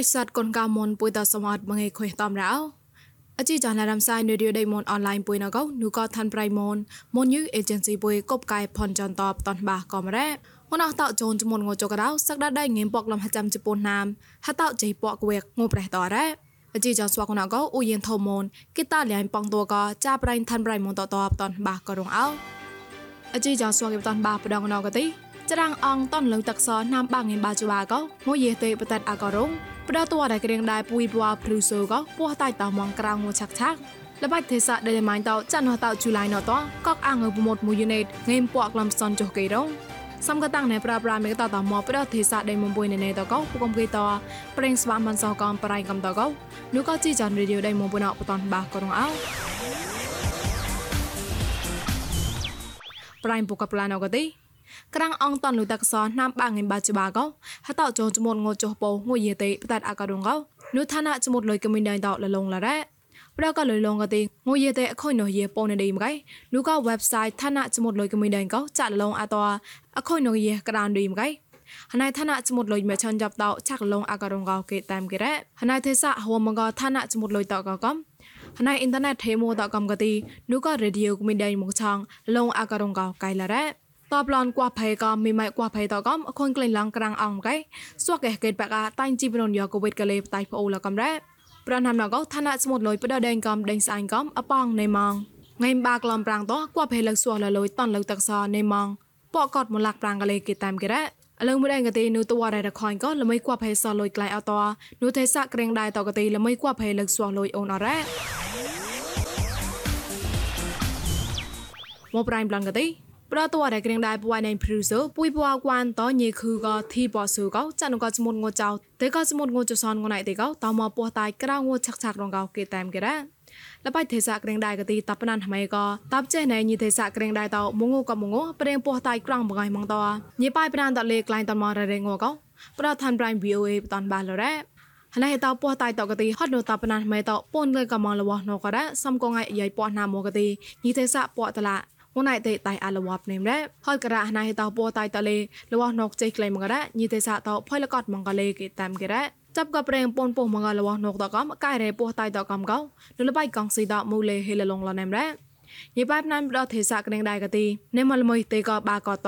រិស័តកុនកៅមុនពុយតសមតមងេខុយតំរោអជីចានរំសាយនៅឌីដេមុនអនឡាញពុយណកោនូក៏ឋានប្រៃមុនមុនយូអេเจนស៊ីពុយកបកាយផនចន្តបតនបាកំរ៉េមនអតចូនចមុនងចកដៅសក្តាដៃងៀមពកលំហចាំជប៉ុនណាមហតចៃពកវេកងប្រេះតរ៉េអជីចាស្វាកណកោអ៊ូយិនធមុនគិតាលៀងប៉ងតួកចាប្រៃឋានប្រៃមុនតតបតនបាក៏រងអោអជីចាស្វាកបតនបាបដងណកទីច្រាំងអងតនលើទឹកសណាំបាងងៀនបាជូបាកោមួយយេទេបតតអករង ផ្ដោតួដែលក្រៀងដែរពួយပွားព្រឺសូក៏ពោះតៃតមងក្រៅងឆាក់ឆាក់លបាច់ទេសៈដែលម៉ៃតោចាន់ហតោជូឡៃណតកកអាងើប្រមុតមួយយូណេតងេមពួកក្លំសនចុះគេរងសំកតាំងណែប្រាប្រាមេតតមកប្រទេសៈដែលមុំបុយណែតកោពុកំគេតប្រេងស្វាមិនសោកំប្រៃកំតកោនោះក៏ជីចាន់រីឌីយោដែលមុំបុណបតនបាក៏រងអោប្រៃពុកប្លាណកទី ក្រាំងអងតនលុតកសណាំបាងងបាជបាកោហតោចងចមុនងចុះពោងួយយេតេបតអករងកោនុឋានៈចមុតលុយកមិនដៃតលលងលរ៉ាប្រកលុយលងកទីងួយយេតេអខុយណូយេពងណេឌីមកៃនុក website ឋានៈចមុតលុយកមិនដៃកោចាក់លងអតអខុយណូយេក្រានឌីមកៃហណៃឋានៈចមុតលុយមេឆាន់ចាប់តោចាក់លងអករងកោគេតាមគេរ៉ាហណៃទេសៈហវមងកឋានៈចមុតលុយតកកំហណៃអ៊ីនធឺណិតថេម៉ូតកំកទីនុករេឌីយោគមីដៃមកឆងលងអករងកោកៃលរ៉ា តបឡនគួផេក៏មីម៉ៃគួផេតកំអខុនក្លែងឡងក្រាំងអងកែសួកកេកេតបកាតៃជីបននយកូវិតកលេតៃប្អូលកំរ៉ាប្រណាំណកឋានៈស្មុតលុយបដដេងកំដេងស្អាញកំអប៉ងណេម៉ងងៃបាក្លំប្រាំងតគួផេលឹកសួលលុយតនលឹកតកសណេម៉ងពកកតមលាក់ប្រាំងកលេគេតាមកេរ៉ាអលងមួយកទីនូតវ៉ារ៉ែរខនក៏ល្មីគួផេសលុយក្លៃអតនូទេសៈក្រេងដៃតកទីល្មីគួផេលឹកសួលុយអូនអរ៉ាមកប្រៃប្លងកទី ប្រតវរក្រៀងដែរពួយណៃព្រុសពួយពួយគួនតញេខឺក៏ធីបស៊ូក៏ចានក៏ស្មុតងចៅតែក៏ស្មុតងចសនងណៃតែក៏តមកពោះតៃក្រៅងឆាក់ឆាក់រងកោគេតាមគេរ៉ាលបៃទេសាក្រៀងដែរក៏ទីតបណានថ្មីក៏តបចេណៃញីទេសាក្រៀងដែរតមងក៏មងប្រេងពោះតៃក្រងបងៃម៉ងតញីប៉ៃប្រានតលេក្លែងតមររេងក៏ប្រឋានប្រៃ VOA បតនបាឡរ៉ាហណៃតោពោះតៃតកទីហត់នោះតបណានថ្មីតពូនលើកំងលវណក៏រ៉ាសំកងៃយាយពោះណាមកទីញីទេសាពោះតឡា ងួនណៃតេតៃអាលវ៉ាប់នេមរ៉ហលករ៉ាណៃតោពោតៃតលេលវ៉ណុកចេក្លៃមករ៉ាញីទេសាតោផុយលកតមងកលេគេតាមគេរ៉ាចាប់ក៏ប្រេងពនពោះមងលវ៉ណុកតកំកែរ៉េពោះតៃតកំកោនុលបៃកងស៊ីតមូលេហេលឡងលនេមរ៉ាញីបែបណានបដទេសៈក្នេងដែរកទីនេមលមួយទេក៏បាក៏ត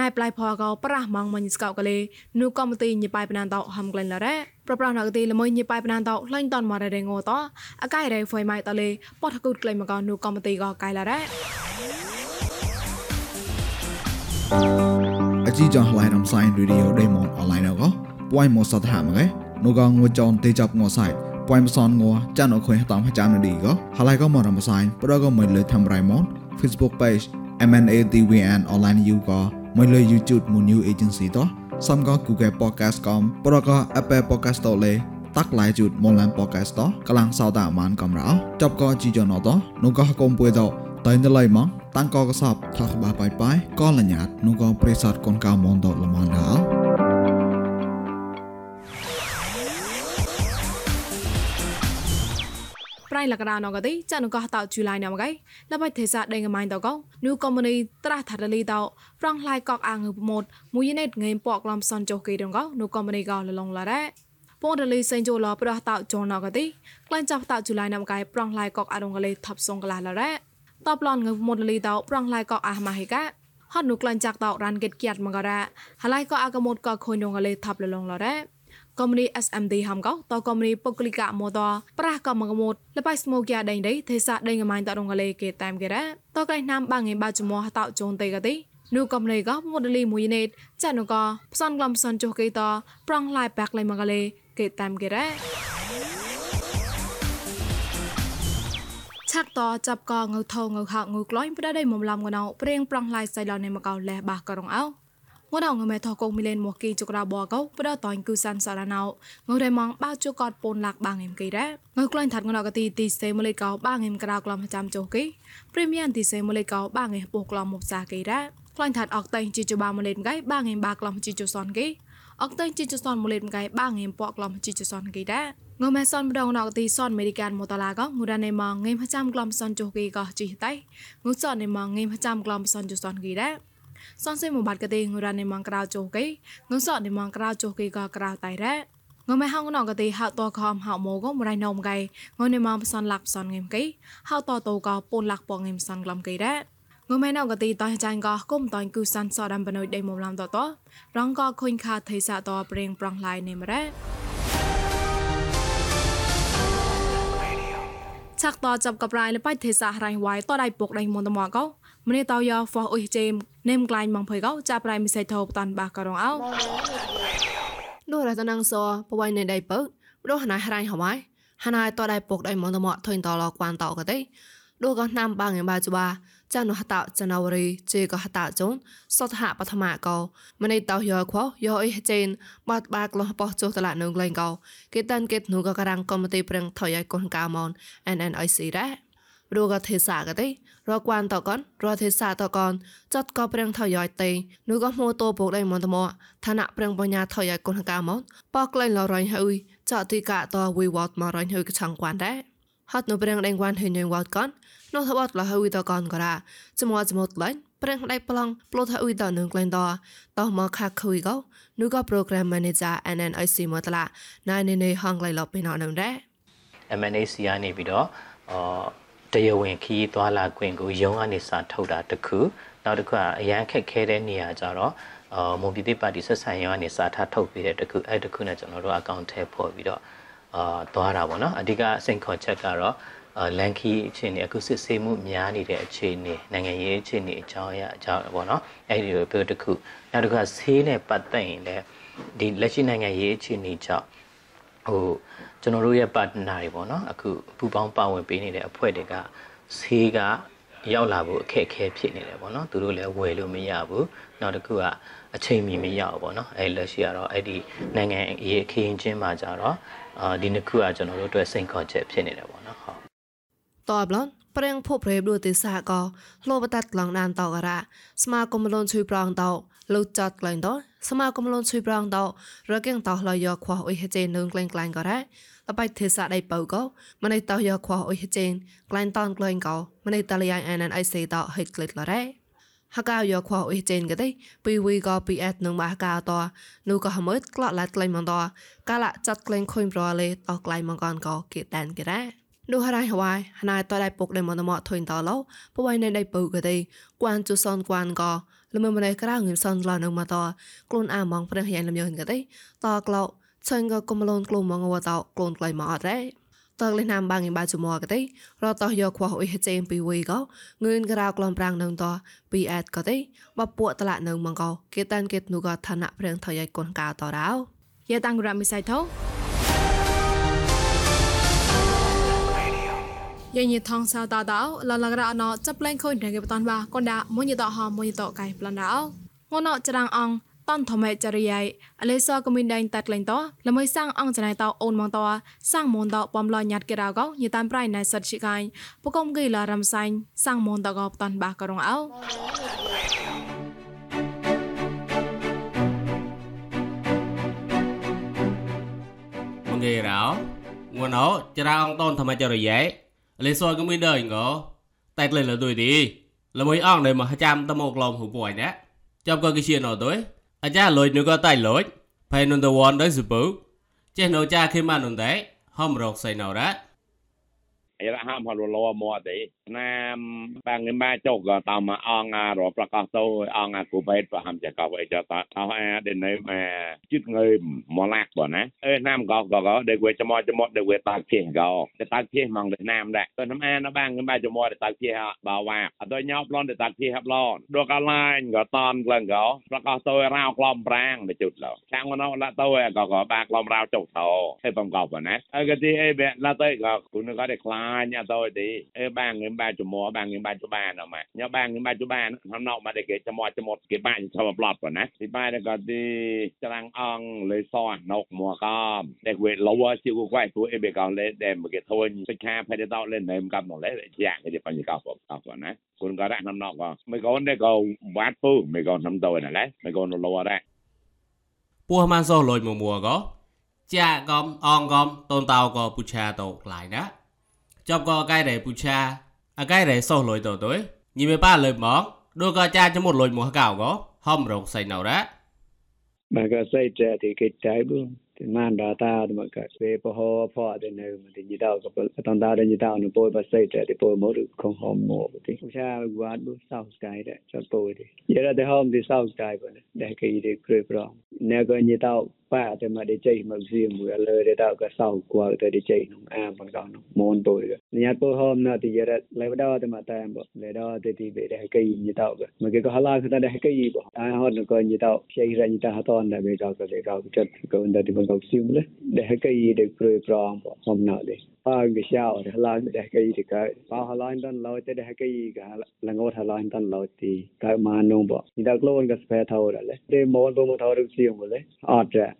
ណៃប្លៃផោក៏ប្រះម៉ងមញស្កោកលេនូកំទីញីបែបណានតហំក្លែងលរ៉ាប្រប្រណកទីលមួយញីបែបណានតလှိုင်းតនមករ៉េងោតអកៃរ៉េហ្វុយម៉ៃតលេប៉តគូតក្លែងមកក៏នូកំទីក៏កៃលរ៉ា អជីចងឡៃរំសាយរីឌីអូដេម៉ុនអនឡាញក៏ពួយមកសតហាមកឯនោះក៏ងួចនទេចាប់ងួសាយពួយមសនងួចានអខុយតាមចាំនឌីក៏ហើយក៏មករំសាយប្រក៏មិនលើធ្វើរៃម៉ុន Facebook page MNATVN online you ក៏មិនលើ YouTube មួយ new agency តោះសំក៏ Google Podcast កំប្រក៏ Apple Podcast តលេតាក់ឡៃជូតមលាន podcast តកលាំងសោតាមានកំរោចប់ក៏ជីចណតនោះក៏កុំពួយតតែនៅឡៃមក តាំងកកសបថាក្បាបាយបាយក៏លញ្ញាតនោះក៏ប្រេសតកូនកៅមនតលមនដាប្រៃលកដាណកទីចានកោះតោជូឡៃណមកៃលបៃទេសាដេងម៉ៃតកោនូកុំមុនីត្រាស់ថាលីតោប្រងឡៃកកអាងប្រមូតមួយណេតងេមពកឡំសនចុះគេដងកោនូកុំមុនីកោលលងឡារ៉ាពងរលីសេងជូឡប្រះតោចងណកទីក្លែងចាប់តោជូឡៃណមកៃប្រងឡៃកកអារងកលេថប់សងកលាឡារ៉ា តបឡនងមដលីតោប្រងឡៃក៏អាម៉ាហេកាហត់នុក្លាញ់ចាក់តោរ៉ានកេតគៀតមកករ៉ាហឡៃក៏អាកមត់ក៏ខុញនងលេថាប់លលងឡរ៉ាកុំនី SMD ហំកោតកុំនីពុកលីកាម៉ូតប្រះក៏មកមត់លបៃស្មូកាដេងដេទេសៈដេងម៉ៃតរងលេគេតាមគេរ៉ាតកៃណាំបាងងេបាចមោះតោជូនតេកទីនូកំលេក៏មដលីមួយណេតចានុក៏ផ្សនក្លំផ្សនចុះគេតប្រងឡៃបាក់លេមកលេគេតាមគេរ៉ា ឆាក់តចាប់កងៅថងៅហកងៅក្លាញ់ប្រដៃមុំឡំងណៅព្រៀងប្រងឡៃសៃឡនៃមកោលេះបាក៏រងអោងដងមេថកងមីលេនមកគីចក្រាបកោប្រដតញគឺសានសារណៅងរៃម៉ងបាជូកតពូនលាក់បាងអេមគីរ៉ាងើក្លាញ់ថាត់ងណកទីទីសេមលេកោបាងអេមក្រៅក្លំចាំចុះគីព្រីមៀមទីសេមលេកោបាងអេពោក្លំមុខសាគីរ៉ាក្លាញ់ថាត់អកតៃជីជបាមលេនកៃបាងអេមបាក្លំជីជសនគី អកតៃជីជសនមលេនកៃបាងអេមពកក្លំជីជសនគីរ៉ាងមែសនម្ដងណកទីសនអមេរិកានមតឡាកងូរ៉ានេម៉ងងេមចាំក្លំសនចុះគីកោជីតៃងូសននេម៉ងងេមចាំក្លំសនចុះសនគីដែរសនសេមបាត់កទេងូរ៉ានេម៉ងក្រៅចុះគីងូសននេម៉ងក្រៅចុះគីកោក្រៅតៃដែរងើไม่ហៅណងកទីហៅតខំហៅម៉ូក៏មិនរៃណោមកៃងើនេះមកផ្សនលាក់ផ្សនងឹមកៃហៅតតោក៏ពូនលាក់ពងងឹមផ្សនក្លំកៃដែរ ងើไม่ណងកទីតោះចាញ់ក៏គុំតនគូសានសដាំបណុយដេមុំឡាំតតរងក៏ខុញខាថៃសាតប្រេងប្រងឡៃនេះមរ៉ាឆាក់តចាប់កប្រៃលបៃទេសារៃវ៉ៃតដៃពុកដៃមុនតមកក៏ម្នេះតោយហ្វោអ៊ុយជេមនេមក្លាញ់មកភ័យក៏ចាប់ប្រៃមិសៃថោបតាន់បាករងអោនោះរតនងសបវៃនៅដៃពើព្រោះណៃរៃហមៃហណៃតដៃពុកដៃមុនតមកធុញតលកួនតក៏ទេដូចក៏ណាំបាងឯបាច្បា ចានហតចណវរីជេក៏ហតចូនសតហបឋមកោម្នេះតោយកខោយកអ៊ីចេនបាត់បាក់លោះបោះចុះតឡានងលែងកោគេតានគេនោះក៏ការាំងកុំទីប្រឹងថយឲ្យកូនកៅមន NNIC ដែររូក៏ទេសាក៏ទេរកួនតកនរទេសាតកនចាត់ក៏ប្រឹងថយឲ្យទេនោះក៏មួតោពុកដៃមន្តមកឋានៈប្រឹងបញ្ញាថយឲ្យកូនកៅមនបកក្លែងលរយហើយចាត់ទីកតវិវត្តមករយហើយកឆាំងគួនដែរ ฮอดโนเปรงแรงวันเฮนยังวัดก่อนนอทวัดละฮวิตก่อนก็ได้จมัวจมดไลน์เปรงได้ปลังปลดฮวิตหนึ่งกลนต่อต่อมาคักคุยก็นูก็โปรแกรมแมเนเจอร์ NNIC มาตละนายในในห้องไลลอบไปนอนนั่นแหละ MNAC ကနေပြီးတော့အော်တရားဝင်ခီးသွားလာခွင့်ကိုရုံးကနေစာထုတ်တာတစ်ခုနောက်တစ်ခုကအရန်ခက်ခဲတဲ့နေရာကြတော့အော်မွန်ပြည်သက်ပါတီဆက်ဆံရေးကနေစာထားထုတ်ပေးတဲ့တစ်ခုအဲ့တစ်ခုနဲ့ကျွန်တော်တို့အကောင့်ထဲပို့ပြီးတော့ အာသွားတာပေါ့နော်အဓိကစိန်ခေါ်ချက်ကတော့လန်ခီအခြေအနေအခုစစ်ဆေးမှုများနေတဲ့အခြေအနေနိုင်ငံရေးအခြေအနေအကြောင်းအရာအကြောင်းပေါ့နော်အဲ့ဒီလိုပြောတစ်ခုနောက်တစ်ခါဆေးနဲ့ပတ်သက်ရင်လည်းဒီလက်ရှိနိုင်ငံရေးအခြေအနေကြောင့်ဟိုကျွန်တော်တို့ရဲ့ partner တွေပေါ့နော်အခုပူပေါင်းပါဝင်ပေးနေတဲ့အဖွဲ့တွေကဆေးကရောက်လာဖို့အခက်အခဲဖြစ်နေတယ်ပေါ့နော်သူတို့လည်းဝယ်လို့မရဘူးနောက်တစ်ခုကအချိန်မီမရဘူးပေါ့နော်အဲလက်ရှိကတော့အဲ့ဒီနိုင်ငံရေးအခင်းချင်းမှာကြတော့ အာဒီနှစ်ခုကကျွန်တော်တို့အတွက်စိန်ခေါ်ချက်ဖြစ်နေတယ်ပေါ့နော်ဟုတ်តបឡនប្រេងភពរេបដូទេសាក៏លបតាត់ក្លងដានតករ៉ាស្មាគមលនជួយប្រងតោលុចាត់ក្លែងតោស្មាគមលនជួយប្រងតោរកៀងតោលយកខ្វះអ៊ុយហេចេនឹងក្លែងក្លែងក៏រ៉ាលបៃទេសាដៃបើក៏ម្នៃតោយកខ្វះអ៊ុយហេចេក្លែងតនក្លែងក៏ម្នៃតលយ៉ាងអានអៃសេតោហិតក្លិតលរ៉ា ហកៅយកខ្វះអ៊ុយចេនក៏ទេពីវីក៏ពីអេតនឹងបាកៅតនោះក៏ហមើក្លាក់ឡាត់ក្លែងមកតកាលចាត់ក្លែងខុញប្រលេតោក្លែងមកកនក៏គេតានគេរ៉ានោះហរៃហវ៉ៃហណៃតដៃពុកដៃមនមថុញតឡោពវៃណៃដៃពៅកដៃគួនជុសនគួនក៏លមមិនក្រៅងឹមសនឡនៅមកតខ្លួនអាម៉ងព្រះយ៉ាងលំយនកដៃតក្លោឆឹងក៏គុំលូនក្លូមងវតខ្លួនក្លៃមកអត់ដែរ តើលេណាំបាងបាជមកទេរតោះយកខ្វះអ៊ីហចេមពីវីក៏ងឿនក្រៅក្លំប្រាំងនឹងតពីអែតក៏ទេបពួកតឡាក់នឹងមកក៏គេតានគេនោះក៏ឋានៈព្រៀងថយឲ្យកូនកៅតរោយេតាំងរ៉ាមីសៃថោយេញថងសៅតាតោលលករណចាប់លេងខូនរងបតនបាកូនដាមុញតហមុញតកៃប្លនដោងណោចរាងអង តនធម្មចរិយាយអលេសកមីនដែងតាត់ក្លែងតល្មើសាំងអងចណៃតអូនម៉ងតសាំងមនតបំឡញាត់គេរៅកោយតាមប្រៃណៃសិតជាកាញ់ពកុំគីឡារំសាញ់សាំងមនតកោតនបាករងអោមងគេរៅងួនអោចរៅអងតនធម្មចរិយាយអលេសកមីនដែងកោតែក្លែងលើដូចទីល្មើអងដែលមកចាំតមកឡំហូបអញណាចាប់ក៏គេជាណោទៅ អាចារ្យលុយនោះក៏តែលុយផៃនុនតវ៉នដែរសុពូចេះនៅចាគេមកនុនតែហំរកសៃណរ៉ា អីរហាមហលលោមកទេណាមបាំងម៉ាចុកក៏តាមអងរប្រកាសទៅអងគូបេតប្រហាំចកអីចតអស់អាដេនៅមកជិតងើមកឡាក់បងណាអេណាមក៏ក៏ដេកវេចមកចមកដេកវេតាក់ភៀសក៏តែតាក់ភៀសមកទៅណាមដែរទៅណាមអានបាំងម៉ាចមកតាក់ភៀសបាវ៉ាអត់ញោប្លន់តាក់ភៀសហាប់ឡនដកឡាញក៏តនក្លងក៏ប្រកាសទៅរោក្លំប្រាំងទៅជុតឡខាងមកឡាទៅក៏ក៏បាក្លំរោចុកថោហើយបំកបណាអើក៏ទីអីបែឡាទៅក៏គុណក៏ដេខ្លាញទៅទីអេបាំងបាចមបាំងបាចបានអមញ៉ាបាំងបាចបានហណោមកតែគេចមចមគេបាញ់ចូលប្លត់ប៉ុណ្ណាទីបាយក៏ទីច្រាំងអងលេសអណុកមួកំតែវេលវជាគួយទួអេបេកោលេតែមកគេធុញសិក្ខាផែតតលេនៅកំណលេជាគេបញ្ញកោប៉ុប៉ុណ្ណាគុនក៏រ៉ាណណកមិនកូនទេក៏បាត់ពូមិនកូនសំតោណាឡេមិនកូនលវរ៉ាពោះម៉ានសោះលុយមួមួក៏ចាកំអងកំតូនតោក៏ពុឆាតោក្លាយណា ចាប់ក៏កែដែរពុឆាអាកែដែរសោះលុយតោទៅញីមេប៉ាលើមកដូចក៏ចាចមុតលុយមួកៅក៏ហំរងសៃណៅរ៉ាមកក៏សៃចាទីគេចៃបុ thì man ra ta thì mà cái về bỏ ho phò thì nơi mà thì như tao cái tao ta thì như tao nó bôi bớt xây thì bôi mỗi được không hòm mồ thì cũng cha quạt bút sau cái đấy cho bôi thì giờ là để hôm thì sau cái vậy để cái gì cười bro nếu có như tao ប៉ាតែមកដេជ័យមកសៀមមួយលើតែតក៏សោគួរទៅដេជ័យនោះអាបងកោនោះមនពុយញ៉ាត់ពោហមណតិយរ៉លេវដោតែមកតែបលេដោតែទីបេដែរកៃញីតោមកគេក៏ហឡាក៏ដែរកៃបអាហត់ក៏ញីតោជ័យរញីតហតនដែរបេកោក៏លេកោចិត្តក៏អន្តទីបងកោសៀមលេដែរកៃដែរព្រយប្រងបហមណោដែរ pa ge xiao de la de ke yi ka pa ha la dan lo te de ke yi ga la ngo tha la dan lo ti ka ma no bo ni da klon ga spe tha ora le de mo bo mo tha ru si mo le a tra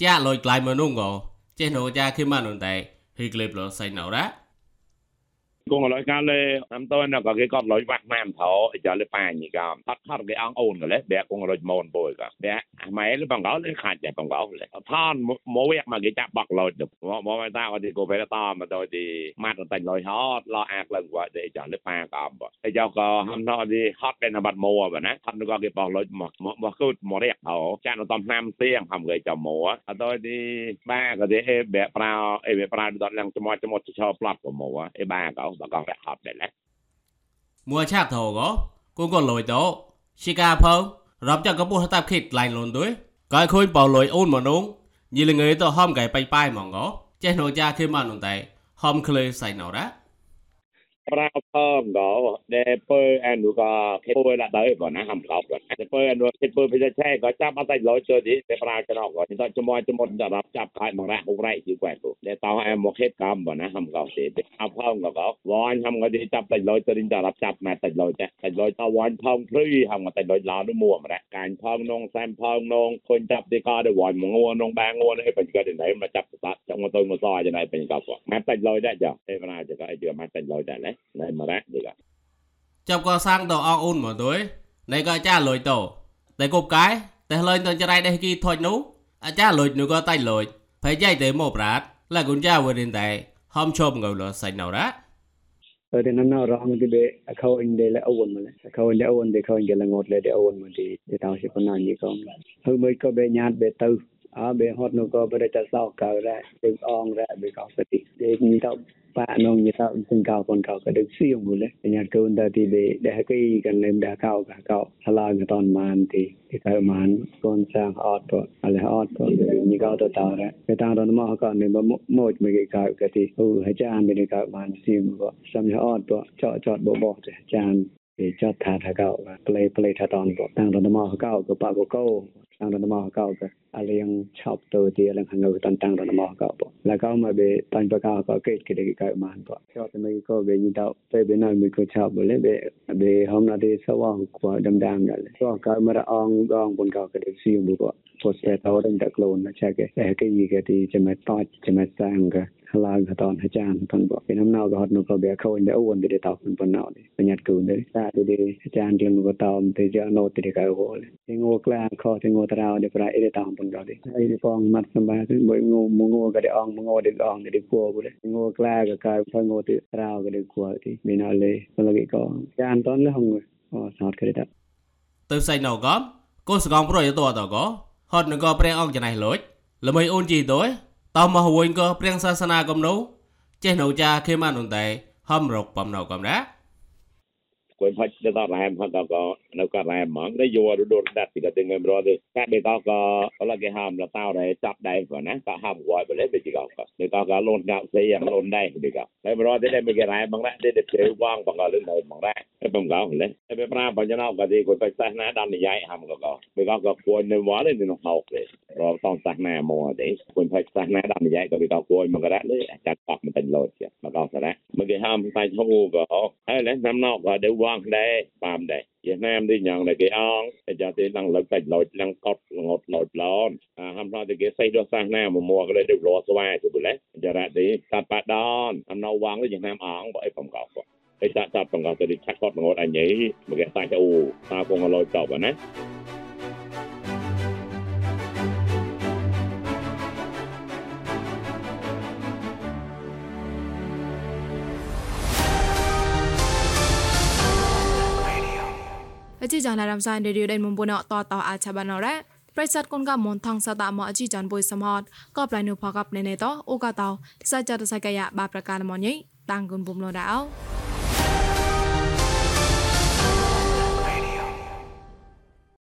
bo បនក៏លេហត់នៅក៏យកកបគូបេតសកម្មរោ ក្លែលទៅកូនក៏លយតគេក៏លងត់លលយដូក៏តៃលយក៏អូនជាអាឡកំលបាច់ញីជាមួយលយតលេហដោះពីក្លាយលូនកំទៅចាលយក្លាយមកនោះក៏ចេះនោះចាខេម៉ាននោះតែហីក្លេបលសៃណៅរ៉ា cũng nói cái là năm tôi nó có cái con lối vặt nam thổ cho lấy pa gì cả thắt thắt cái ăn ôn cái lấy bé cũng nói mòn bồi cả bé mấy lấy bằng đó lấy khai chạy bằng đó lấy thon mỗi việc mà cái chạm bạc lối được mỗi mỗi ta thì cô phải to mà tôi thì mặt nó thành lối hot lo ác lần quá để cho lấy pa cả để cho có hôm đó thì hot bên là bật mùa vậy nè thắt nó có cái bằng lối một một một cái một đẹp thổ cha nó tầm năm tiếng hầm người cho mùa tôi thì ba cái đấy bé prao bé prao đó là cho một cho một cho plot của mùa ba cậu បកងរហត់ដែរណាមួឆាក់ធោក៏គងក៏លយតោឈីកាផងរាប់ចាក់កពុះតាប់ខិតឡៃលូនទុយកាយខូនបោលយអូនមនុងយីលងើទៅហំកៃបៃប៉ៃហ្មងក៏ចេះណូចាខេម៉ានុនតែហំក្លេសៃណោរ៉ា ប្រាផើមក៏ដែលពើអានុក៏គេពើដាក់ទៅក៏ណាហំកោក៏តែពើអានុគេពើពិសេសឆែក៏ចាប់អត់តែលយចូលទីតែប្រាចណោក៏ទៅជាមួយជាមួយដល់ចាប់ខៃមករ៉ាបុករៃជីကွែក៏ដែលតោអាមកហេតកំក៏ណាហំកោទេអផើមក៏ក៏វ៉ាញហំក៏ទីចាប់តែលយទៅទីដល់ចាប់ម៉ែតែលយតែតែលយទៅវ៉ាញផើមព្រឺហំក៏តែលយឡោនោះមួមរ៉ាកាញផើមនងសែមផើមនងឃើញចាប់ទីក៏ដែលវ៉ាញងួនងបាងួនឲ្យបញ្ចកទីណៃមកចាប់ស្ដាប់ចង់មកទៅមកសអចំណាយបញ្ចកក៏ម៉ែតែលយដែរចាតែប្រាចក៏ឲ្យជឿម៉ែតែលយដែរណែមករ៉ាចាប់ក៏សាំងទៅអងអូនមកទៅណៃក៏ចាលុយទៅតែគប់កាយតែលេងទៅចរៃដេះគីថុចនោះអាចាលុយនោះក៏តៃលុយភ័យចៃតែមកប្រាតឡាគុនចាវរិនតែហំឈប់ងលសៃណៅរ៉ា de nam na rong de be akhaw in de la awon male akhaw in de awon de khaw in de la ngot le de awon ma di de taw si kon na ni kom hu mai ko be nyat be tau a be hot no ko be ta sao ka ra de ong ra be ka sa ti de ni taw ប៉ានងយតសង្កោកនកោក៏ដឹកសៀងមូលញ្ញាកូនតាទីបេដែលកៃកលេមដាកោកកោហឡាកតនមានទីទីកៅមានកូនសាងអត់ទៅអលអត់ទៅញីកោទៅតរគេតារនមកក៏និមមកមកកៅកទីអូអាចារ្យមានកៅមានសៀងក៏សំយអត់ទៅចចតបបអាចារ្យគេចតថាថាកោផ្លេផ្លេថាតនក៏តាំងរនមកកោក៏បកកោតាំងរនមកកោក៏ aliang chop to ti alang hanu tan tang ran ma ka po la ka ma be tan pa ka ka ke ke ke ka ma to yo te me ko be ni dau pe be na me ko cha bo le be be hom na de sa wa ko dam dam da le so ka ma ra ong gong bun ka ke de si bu ko po se ta wa dan da klon na cha ke e ke yi ke ti che me ta che me sang ka ឡើងតនអាចារ្យផងបើពីនំណៅក៏ហត់នោះក៏វាខូនដែរអូនទៅតោប៉ុណ្ណោនេះបញ្ញត្តិគូនដែរតែទីអាចារ្យទាំងក៏តោមទៅជាណូទៅកៅហូលងូក្លាខោទាំងងូតារោដែរប្រៃទៅតោ somebody. Ay pong mat somebody boy ngo ngo ga de ong ngo de ong de ko bu de ngo kla ga ka pha ngo ti rao ga de ko ti min ale ma lagi ko. Jan ton le hong ko sat ka de ta. Tơ sai nau gom ko sa gom pro yo to to ko. Hot ngo pre ong janai loj. Lemai un chi toy. តោះមកវិញក៏ព្រៀងសាសនាកំនូចេះនៅចាគេមិននតែហំរកបំណៅកំណា គួយផាច់ទៅដល់រ៉ែមផាត់ក៏នៅក៏រ៉ែមហ្មងតែយករដូវដាត់ពីក៏ទាំងរត់ទេតែបេក៏ក៏អឡគេហាមលតោដែរចាប់ដែរក៏ណាក៏ហាមវ៉ៃបលេបេក៏ក៏បេក៏ក៏លូនកៅស្អីយ៉ាងលូនដែរបេក៏តែរត់ទេតែបេក៏រ៉ែមបងដែរទេទៅវងបងក៏លឿនដែរបងដែរហើយបំកោលេហើយប្រាល់តងសាសនាមកទេគួរផ្លែសាសនាដល់និយាយក៏វាដល់គួរមករៈលើអាចារ្យតក់មិនទាំងលោតទៀតមកដល់សារៈមកគេហៅមិនតែហូក៏ហើយឡេណាំណោក៏ទៅវងដែរបានដែរយាណាមនេះយ៉ាងតែគេអងអាចារ្យទេឡើងលើកសាច់លោតឡើងកត់ងត់លោតឡនអាហំណោតែគេសៃដោះសាសនាមកមកក៏ទៅរស់ស្វាទៅបុលេអាចារ្យទេតាប៉ាដនអំណោវងទៅយាណាមអងបើអីកំកោឯតាតាបង្កទៅឆាក់កត់ងត់អញឯងមកគេសាច់អូតាពងឡោតតបណា អជីចានរំសានរីយដៃមុំបុណតតអាឆាបានរ៉ាប្រិស័តកូនកមនថងសតាមអជីចានបុយសមហតក៏ប្លៃនុផកបណេណេតអូកតោទិសចាតសកយបាប្រការមញីតាំងគុនបុំលោដាអោ